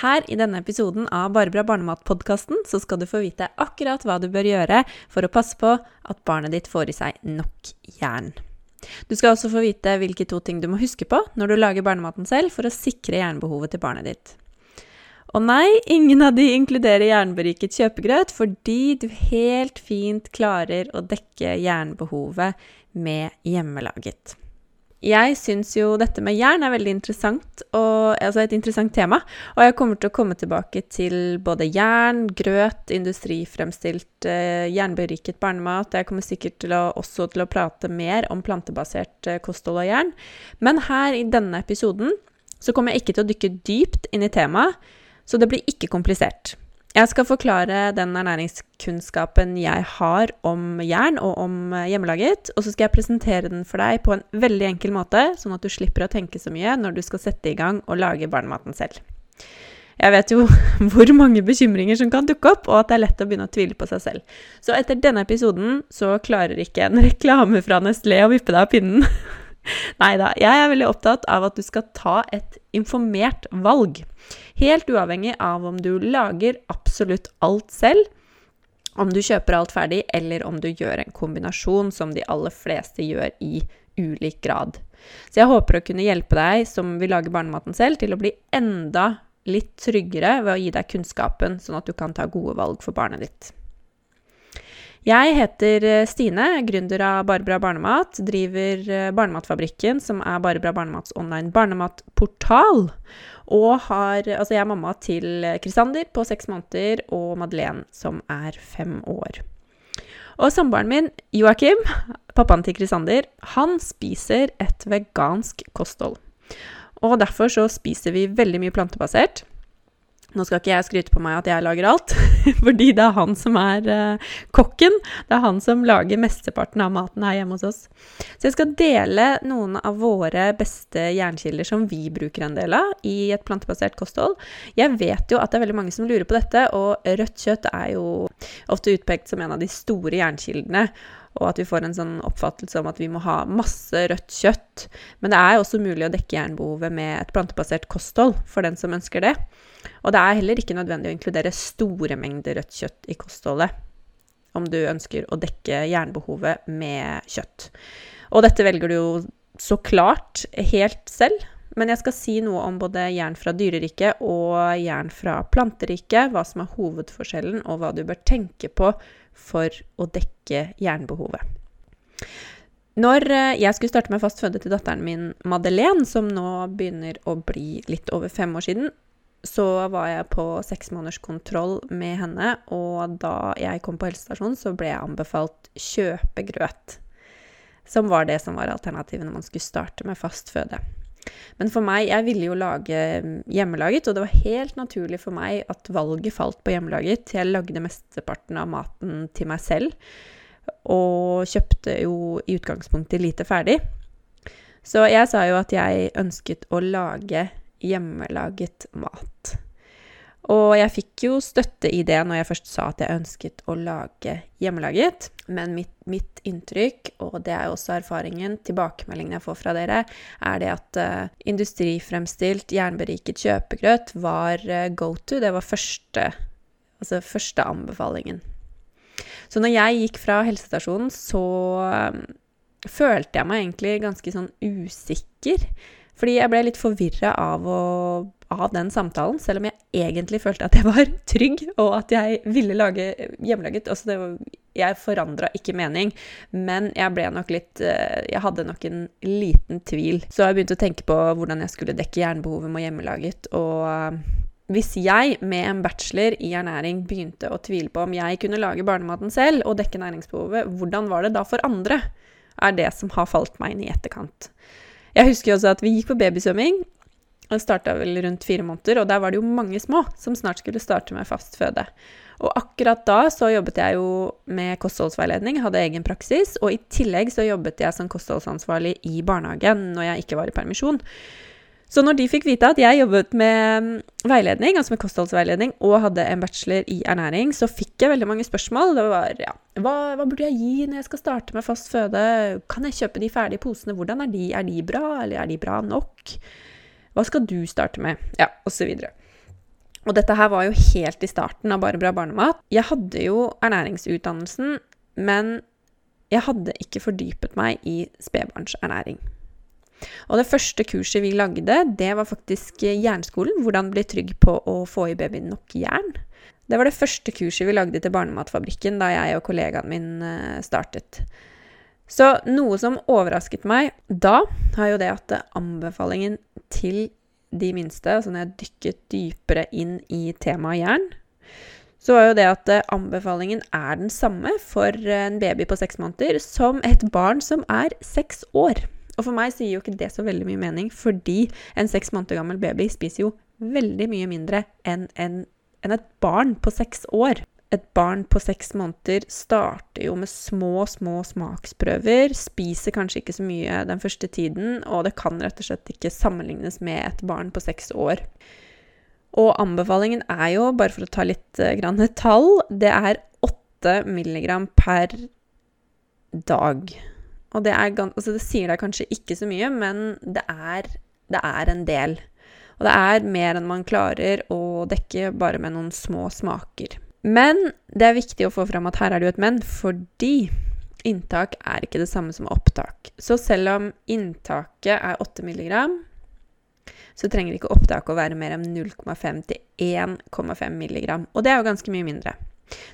Her i denne episoden av Bare bra barnemat-podkasten så skal du få vite akkurat hva du bør gjøre for å passe på at barnet ditt får i seg nok jern. Du skal også få vite hvilke to ting du må huske på når du lager barnematen selv for å sikre jernbehovet til barnet ditt. Og nei, ingen av de inkluderer jernberiket kjøpegrøt, fordi du helt fint klarer å dekke jernbehovet med hjemmelaget. Jeg syns jo dette med jern er veldig interessant, og, altså et interessant tema. Og jeg kommer til å komme tilbake til både jern, grøt, industrifremstilt eh, jernberiket barnemat. Jeg kommer sikkert til å, også til å prate mer om plantebasert eh, kosthold og jern. Men her i denne episoden så kommer jeg ikke til å dykke dypt inn i temaet, så det blir ikke komplisert. Jeg skal forklare den ernæringskunnskapen jeg har om jern og om eh, hjemmelaget, og så skal jeg presentere den for deg på en veldig enkel måte, sånn at du slipper å tenke så mye når du skal sette i gang og lage barnematen selv. Jeg vet jo hvor mange bekymringer som kan dukke opp, og at det er lett å begynne å tvile på seg selv. Så etter denne episoden så klarer ikke en reklame fra Nestlé å vippe deg av pinnen. Nei da, jeg er veldig opptatt av at du skal ta et informert valg. Helt uavhengig av om du lager absolutt alt selv, om du kjøper alt ferdig, eller om du gjør en kombinasjon, som de aller fleste gjør i ulik grad. Så jeg håper å kunne hjelpe deg som vil lage barnematen selv, til å bli enda litt tryggere ved å gi deg kunnskapen, sånn at du kan ta gode valg for barnet ditt. Jeg heter eh, Stine, gründer av Bare bra barnemat. Driver eh, Barnematfabrikken, som er Bare bra barnemats online barnematportal. Og har Altså, jeg er mamma til Krisander på seks måneder og Madeleine, som er fem år. Og samboeren min, Joakim, pappaen til Krisander, han spiser et vegansk kosthold. Og derfor så spiser vi veldig mye plantebasert. Nå skal ikke jeg skryte på meg at jeg lager alt, fordi det er han som er uh, kokken. Det er han som lager mesteparten av maten her hjemme hos oss. Så jeg skal dele noen av våre beste jernkilder som vi bruker en del av i et plantebasert kosthold. Jeg vet jo at det er veldig mange som lurer på dette, og rødt kjøtt er jo ofte utpekt som en av de store jernkildene og at vi får en sånn oppfattelse om at vi må ha masse rødt kjøtt. Men det er også mulig å dekke jernbehovet med et plantebasert kosthold for den som ønsker det. Og det er heller ikke nødvendig å inkludere store mengder rødt kjøtt i kostholdet om du ønsker å dekke jernbehovet med kjøtt. Og dette velger du jo så klart helt selv, men jeg skal si noe om både jern fra dyreriket og jern fra planteriket, hva som er hovedforskjellen, og hva du bør tenke på for å dekke jernbehovet. Når eh, jeg skulle starte med fast føde til datteren min Madeleine, som nå begynner å bli litt over fem år siden, så var jeg på seks måneders kontroll med henne, og da jeg kom på helsestasjonen, så ble jeg anbefalt kjøpegrøt. Som var det som var alternativet når man skulle starte med fast føde. Men for meg, jeg ville jo lage mm, hjemmelaget, og det var helt naturlig for meg at valget falt på hjemmelaget. Jeg lagde mesteparten av maten til meg selv, og kjøpte jo i utgangspunktet lite ferdig. Så jeg sa jo at jeg ønsket å lage hjemmelaget mat. Og jeg fikk jo støtte i det når jeg først sa at jeg ønsket å lage hjemmelaget. Men mitt, mitt inntrykk, og det er også erfaringen, tilbakemeldingene jeg får fra dere, er det at uh, industrifremstilt, jernberiket kjøpegrøt var uh, go to. Det var første, altså første anbefalingen. Så når jeg gikk fra helsestasjonen, så um, følte jeg meg egentlig ganske sånn usikker. Fordi jeg ble litt forvirra av, av, den samtalen, selv om jeg egentlig følte at jeg var trygg, og at jeg ville lage hjemmelaget. Altså var, jeg forandra ikke mening, men jeg ble nok litt eh, Jeg hadde nok en liten tvil. Så jeg begynte å tenke på hvordan jeg skulle dekke jernbehovet med hjemmelaget. Og eh, hvis jeg med en bachelor i ernæring begynte å tvile på om jeg kunne lage barnematen selv og dekke næringsbehovet, hvordan var det da for andre? Er det som har falt meg inn i etterkant. Jeg husker også at vi gikk på babysvømming. Og starta vel rundt fire måneder, og der var det jo mange små som snart skulle starte med fast føde. Og akkurat da så jobbet jeg jo med kostholdsveiledning, hadde egen praksis, og i tillegg så jobbet jeg som kostholdsansvarlig i barnehagen når jeg ikke var i permisjon. Så når de fikk vite at jeg jobbet med veiledning, altså med kostholdsveiledning, og hadde en bachelor i ernæring, så fikk jeg veldig mange spørsmål. Det var ja, hva, hva burde jeg gi når jeg skal starte med fast føde? Kan jeg kjøpe de ferdige posene? Hvordan er de? Er de bra, eller er de bra nok? Hva skal du starte med? Ja, osv. Og dette her var jo helt i starten av Bare bra barnemat. Jeg hadde jo ernæringsutdannelsen, men jeg hadde ikke fordypet meg i spedbarnsernæring. Og det første kurset vi lagde, det var faktisk jernskolen. Hvordan bli trygg på å få i babyen nok jern. Det var det første kurset vi lagde til Barnematfabrikken da jeg og kollegaen min eh, startet. Så noe som overrasket meg da, har jo det at anbefalingen til de minste, altså når jeg dykket dypere inn i temaet jern, så var jo det at anbefalingen er den samme for en baby på seks måneder som et barn som er seks år. Og for meg sier jo ikke det så veldig mye mening, fordi en seks måneder gammel baby spiser jo veldig mye mindre enn en, en et barn på seks år et barn på seks måneder starter jo med små, små smaksprøver, spiser kanskje ikke så mye den første tiden, og det kan rett og slett ikke sammenlignes med et barn på seks år. Og anbefalingen er jo, bare for å ta litt uh, grann tall, det er 8 milligram per dag. Og det, er, altså det sier deg kanskje ikke så mye, men det er, det er en del. Og det er mer enn man klarer å dekke bare med noen små smaker. Men det er viktig å få fram at her er det jo et men, fordi inntak er ikke det samme som opptak. Så selv om inntaket er 8 mg, så trenger ikke opptaket å være mer enn 0,5 til 1,5 mg. Og det er jo ganske mye mindre.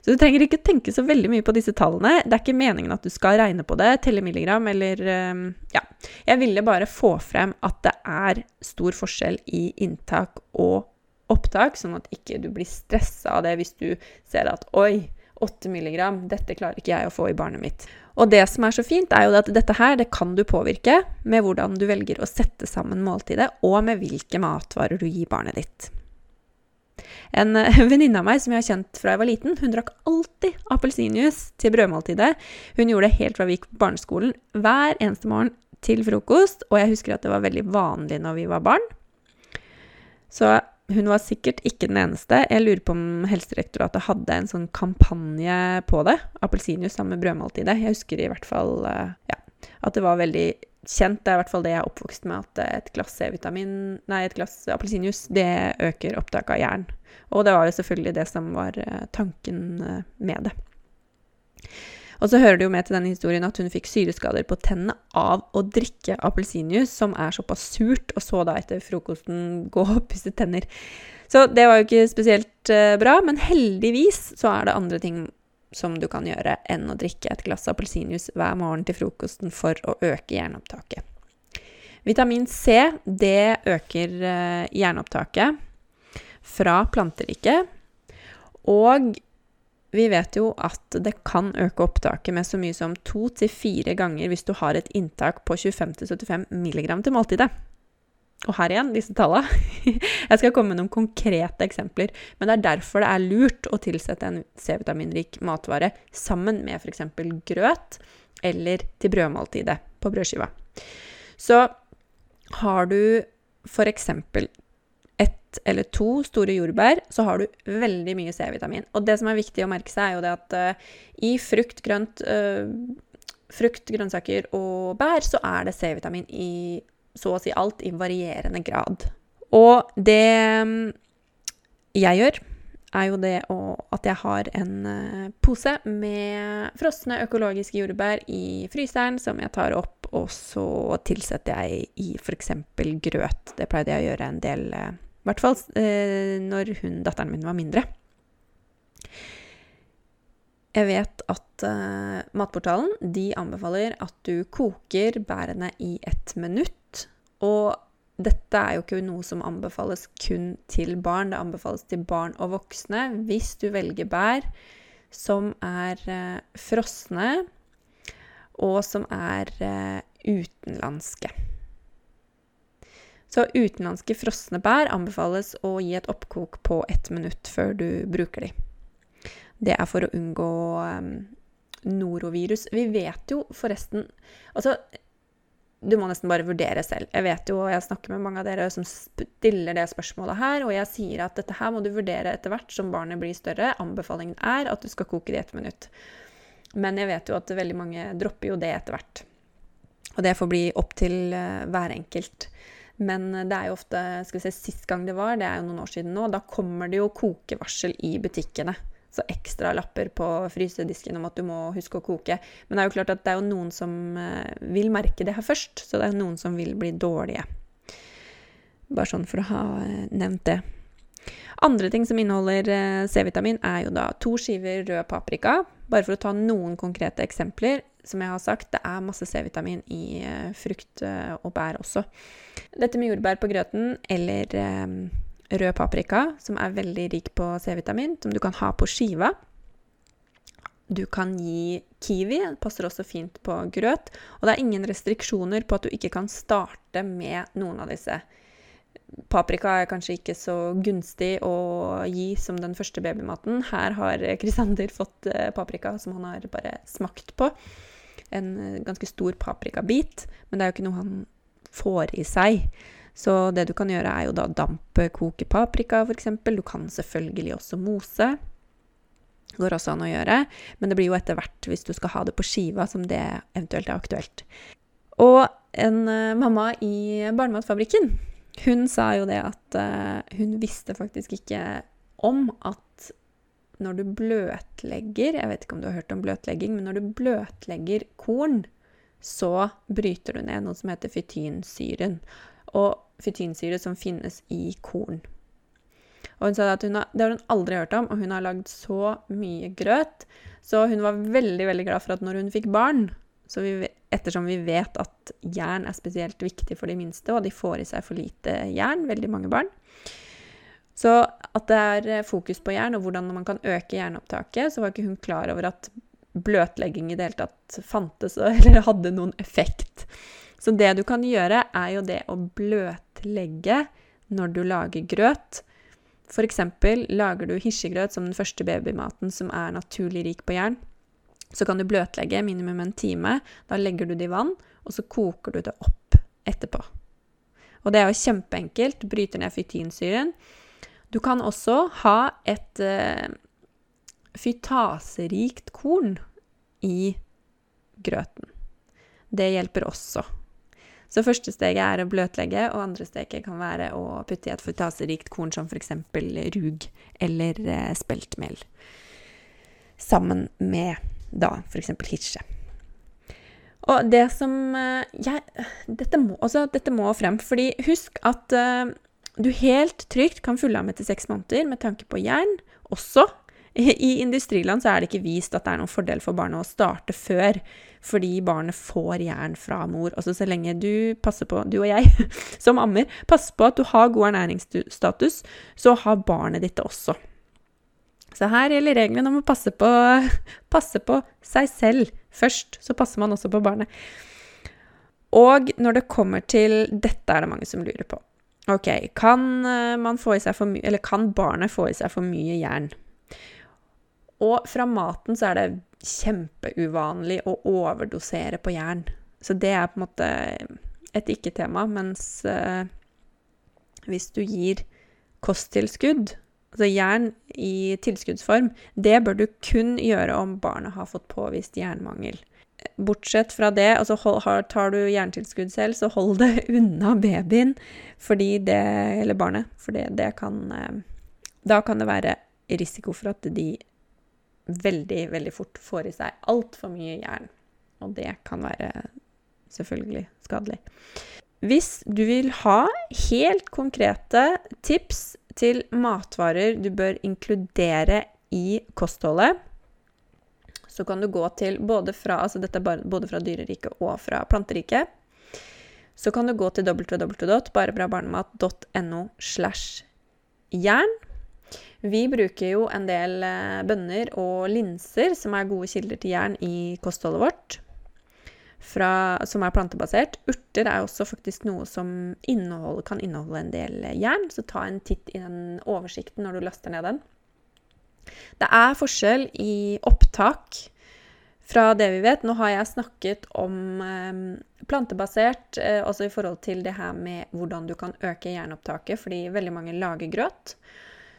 Så du trenger ikke tenke så veldig mye på disse tallene. Det er ikke meningen at du skal regne på det, telle milligram eller ehm, Ja. Jeg ville bare få frem at det er stor forskjell i inntak og opptak, sånn at ikke du blir stressa av det hvis du ser at oi, 8 milligram, dette klarer ikke jeg å få i barnet mitt. Og det som er så fint, er jo at dette her, det kan du påvirke med hvordan du velger å sette sammen måltidet, og med hvilke matvarer du gir barnet ditt. En venninne av meg som jeg har kjent fra jeg var liten, hun drakk alltid appelsinjuice til brødmåltidet. Hun gjorde det helt fra vi gikk på barneskolen, hver eneste morgen til frokost, og jeg husker at det var veldig vanlig når vi var barn. Så hun var sikkert ikke den eneste. Jeg lurer på om Helsedirektoratet hadde en sånn kampanje på det. Appelsinjuice sammen med brødmåltidet. Jeg husker i hvert fall eh, ja, at det var veldig kjent. Det er i hvert fall det jeg er oppvokst med, at et glass C-vitamin, nei, et glass appelsinjuice, det øker opptaket av jern. Og det var jo selvfølgelig det som var eh, tanken eh, med det. Og så hører det jo med til denne historien at hun fikk syreskader på tennene av å drikke appelsinjuice, som er såpass surt, og så da etter frokosten gå og pusse tenner. Så det var jo ikke spesielt uh, bra, men heldigvis så er det andre ting som du kan gjøre enn å drikke et glass appelsinjuice hver morgen til frokosten for å øke jernopptaket. Vitamin C det øker uh, jernopptaket fra planteriket. Og vi vet jo at det kan øke opptaket med så mye som to til fire ganger hvis du har et inntak på 25-75 mg til måltidet. Og her igjen, disse tallene. Jeg skal komme med noen konkrete eksempler, men det er derfor det er lurt å tilsette en C-vitaminrik matvare sammen med f.eks. grøt eller til brødmåltidet på brødskiva. Så har du f.eks eller to store jordbær, så har du veldig mye C-vitamin. Og det som er viktig å merke seg, er jo det at uh, i frukt, grønt, uh, frukt, grønnsaker og bær, så er det C-vitamin i så å si alt i varierende grad. Og det mm, jeg gjør, er jo det at jeg har en uh, pose med frosne økologiske jordbær i fryseren som jeg tar opp, og så tilsetter jeg i f.eks. grøt. Det pleide jeg å gjøre en del uh, i hvert fall eh, når hun, datteren min var mindre. Jeg vet at uh, Matportalen anbefaler at du koker bærene i ett minutt. Og dette er jo ikke noe som anbefales kun til barn. Det anbefales til barn og voksne hvis du velger bær som er eh, frosne, og som er eh, utenlandske. Så utenlandske frosne bær anbefales å gi et oppkok på ett minutt før du bruker de. Det er for å unngå um, norovirus. Vi vet jo forresten Altså, du må nesten bare vurdere selv. Jeg vet jo, og jeg snakker med mange av dere som stiller det spørsmålet her, og jeg sier at dette her må du vurdere etter hvert som barnet blir større. Anbefalingen er at du skal koke det i ett minutt. Men jeg vet jo at veldig mange dropper jo det etter hvert. Og det får bli opp til uh, hver enkelt. Men det er jo ofte skal vi se, Sist gang det var, det er jo noen år siden nå, da kommer det jo kokevarsel i butikkene. Så ekstra lapper på frysedisken om at du må huske å koke. Men det er jo klart at det er jo noen som uh, vil merke det her først. Så det er noen som vil bli dårlige. Bare sånn for å ha uh, nevnt det. Andre ting som inneholder C-vitamin, er jo da to skiver rød paprika. Bare for å ta noen konkrete eksempler som jeg har sagt, det er masse C-vitamin i frukt og bær også. Dette med jordbær på grøten eller rød paprika, som er veldig rik på C-vitamin, som du kan ha på skiva. Du kan gi kiwi, det passer også fint på grøt. Og det er ingen restriksjoner på at du ikke kan starte med noen av disse. Paprika er kanskje ikke så gunstig å gi som den første babymaten. Her har Krisander fått paprika som han har bare smakt på en eh, ganske stor paprikabit, men det er jo ikke noe han får i seg. Så det du kan gjøre, er jo da dampe, koke paprika, f.eks. Du kan selvfølgelig også mose. Det går også an å gjøre, men det blir jo etter hvert, hvis du skal ha det på skiva, som det eventuelt er aktuelt. Og en uh, mamma i Barnematfabrikken, hun sa jo det at uh, hun visste faktisk ikke om at når du bløtlegger Jeg vet ikke om du har hørt om bløtlegging, men når du bløtlegger korn, så bryter du ned noe som heter fytinsyren. Og fytinsyre som finnes i korn. Og hun sa at hun har, Det har hun aldri hørt om, og hun har lagd så mye grøt. Så hun var veldig veldig glad for at når hun fikk barn, vi, ettersom vi vet at jern er spesielt viktig for de minste, og de får i seg for lite jern, veldig mange barn, så at det er eh, fokus på jern, og hvordan man kan øke jernopptaket, så var ikke hun klar over at bløtlegging i det hele tatt fantes eller hadde noen effekt. Så det du kan gjøre, er jo det å bløtlegge når du lager grøt. Eksempel lager du hirsegrøt som den første babymaten som er naturlig rik på jern. Så kan du bløtlegge minimum en time. Da legger du det i vann, og så koker du det opp etterpå. Og det er jo kjempeenkelt. Bryter ned fytinsyren. Du kan også ha et uh, fytaserikt korn i grøten. Det hjelper også. Så første steget er å bløtlegge, og andre steget kan være å putte i et frutaserikt korn som f.eks. rug eller uh, speltmel. Sammen med da f.eks. hirse. Og det som uh, jeg, dette, må, altså, dette må frem, fordi husk at uh, du helt trygt kan fullamme til seks måneder med tanke på jern også. I industriland så er det ikke vist at det er noen fordel for barnet å starte før, fordi barnet får jern fra mor. Altså så lenge du passer på, du og jeg som ammer, passer på at du har god ernæringsstatus, så har barnet ditt det også. Så her gjelder reglene om å passe på, passe på seg selv først, så passer man også på barnet. Og når det kommer til Dette er det mange som lurer på. Ok, kan, eh, få eller kan barnet få i seg for mye jern? Og fra maten så er det kjempeuvanlig å overdosere på jern. Så det er på en måte et ikke-tema. Mens eh, hvis du gir kosttilskudd, altså jern i tilskuddsform, det bør du kun gjøre om barnet har fått påvist jernmangel bortsett fra det, altså tar du jerntilskudd selv, så hold det unna babyen det, eller barnet, for det kan eh, Da kan det være risiko for at de veldig, veldig fort får i seg altfor mye jern. Og det kan være selvfølgelig skadelig. Hvis du vil ha helt konkrete tips til matvarer du bør inkludere i kostholdet, så kan du gå til både fra, altså dette er både fra dyreriket og fra planteriket. Så kan du gå til www.barebrabarnemat.no slash jern. Vi bruker jo en del eh, bønner og linser, som er gode kilder til jern i kostholdet vårt. fra, som er plantebasert. Urter er også faktisk noe som kan inneholde en del jern, så ta en titt i den oversikten når du laster ned den. Det er forskjell i opptak fra det vi vet. Nå har jeg snakket om eh, plantebasert, eh, også i forhold til det her med hvordan du kan øke jernopptaket, fordi veldig mange lager grøt.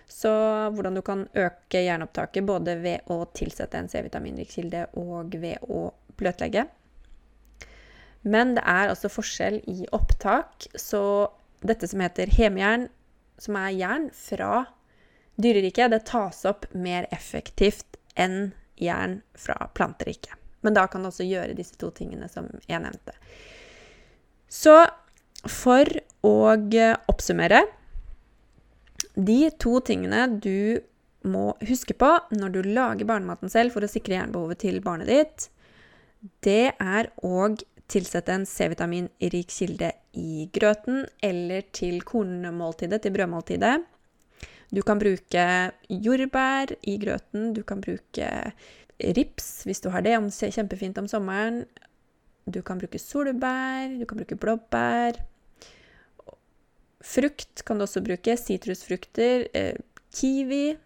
Så hvordan du kan øke jernopptaket både ved å tilsette en C-vitaminrik kilde og ved å bløtlegge. Men det er altså forskjell i opptak, så dette som heter hemjern, som er jern fra dyreriket, det tas opp mer effektivt enn jern fra planteriket. Men da kan du også gjøre disse to tingene som jeg nevnte. Så for å oppsummere de to tingene du må huske på når du lager barnematen selv for å sikre jernbehovet til barnet ditt, det er å tilsette en C-vitaminrik kilde i grøten eller til kornmåltidet, til brødmåltidet. Du kan bruke jordbær i grøten, du kan bruke rips hvis du har det, kjempefint om sommeren. Du kan bruke solbær, du kan bruke blåbær. Frukt kan du også bruke. Sitrusfrukter, eh, kiwi.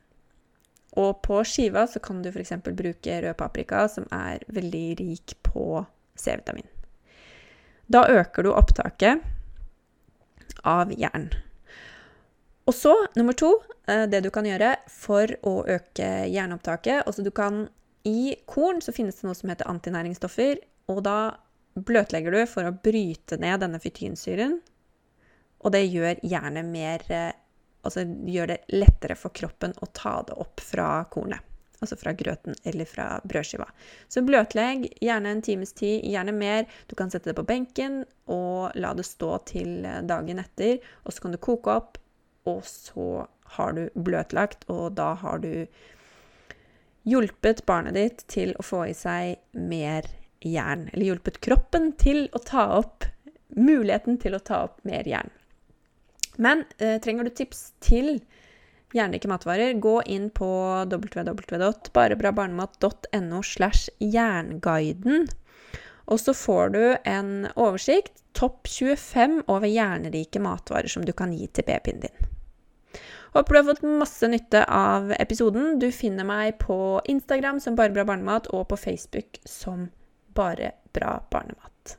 Og på skiva så kan du f.eks. bruke rød paprika, som er veldig rik på C-vitamin. Da øker du opptaket av jern. Og så, nummer to, eh, det du kan gjøre for å øke jernopptaket Altså, du kan I korn så finnes det noe som heter antinæringsstoffer, og da bløtlegger du for å bryte ned denne fytynsyren og det gjør gjerne mer eh, Altså gjør det lettere for kroppen å ta det opp fra kornet. Altså fra grøten eller fra brødskiva. Så bløtlegg gjerne en times tid, gjerne mer. Du kan sette det på benken og la det stå til eh, dagen etter. Og så kan du koke opp, og så har du bløtlagt, og da har du hjulpet barnet ditt til å få i seg mer jern. Eller hjulpet kroppen til å ta opp muligheten til å ta opp mer jern. Men eh, trenger du tips til jernrike matvarer, gå inn på www.barebrabarnemat.no slash jernguiden. Og så får du en oversikt, topp 25 over jernrike matvarer som du kan gi til babyen din. Håper du har fått masse nytte av episoden. Du finner meg på Instagram som Bare bra barnemat og på Facebook som Bare bra barnemat.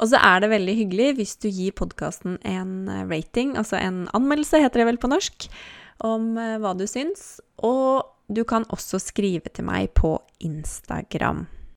Og så er det veldig hyggelig hvis du gir podkasten en eh, rating, altså en anmeldelse, heter det vel på norsk, om eh, hva du syns. Og du kan også skrive til meg på Instagram.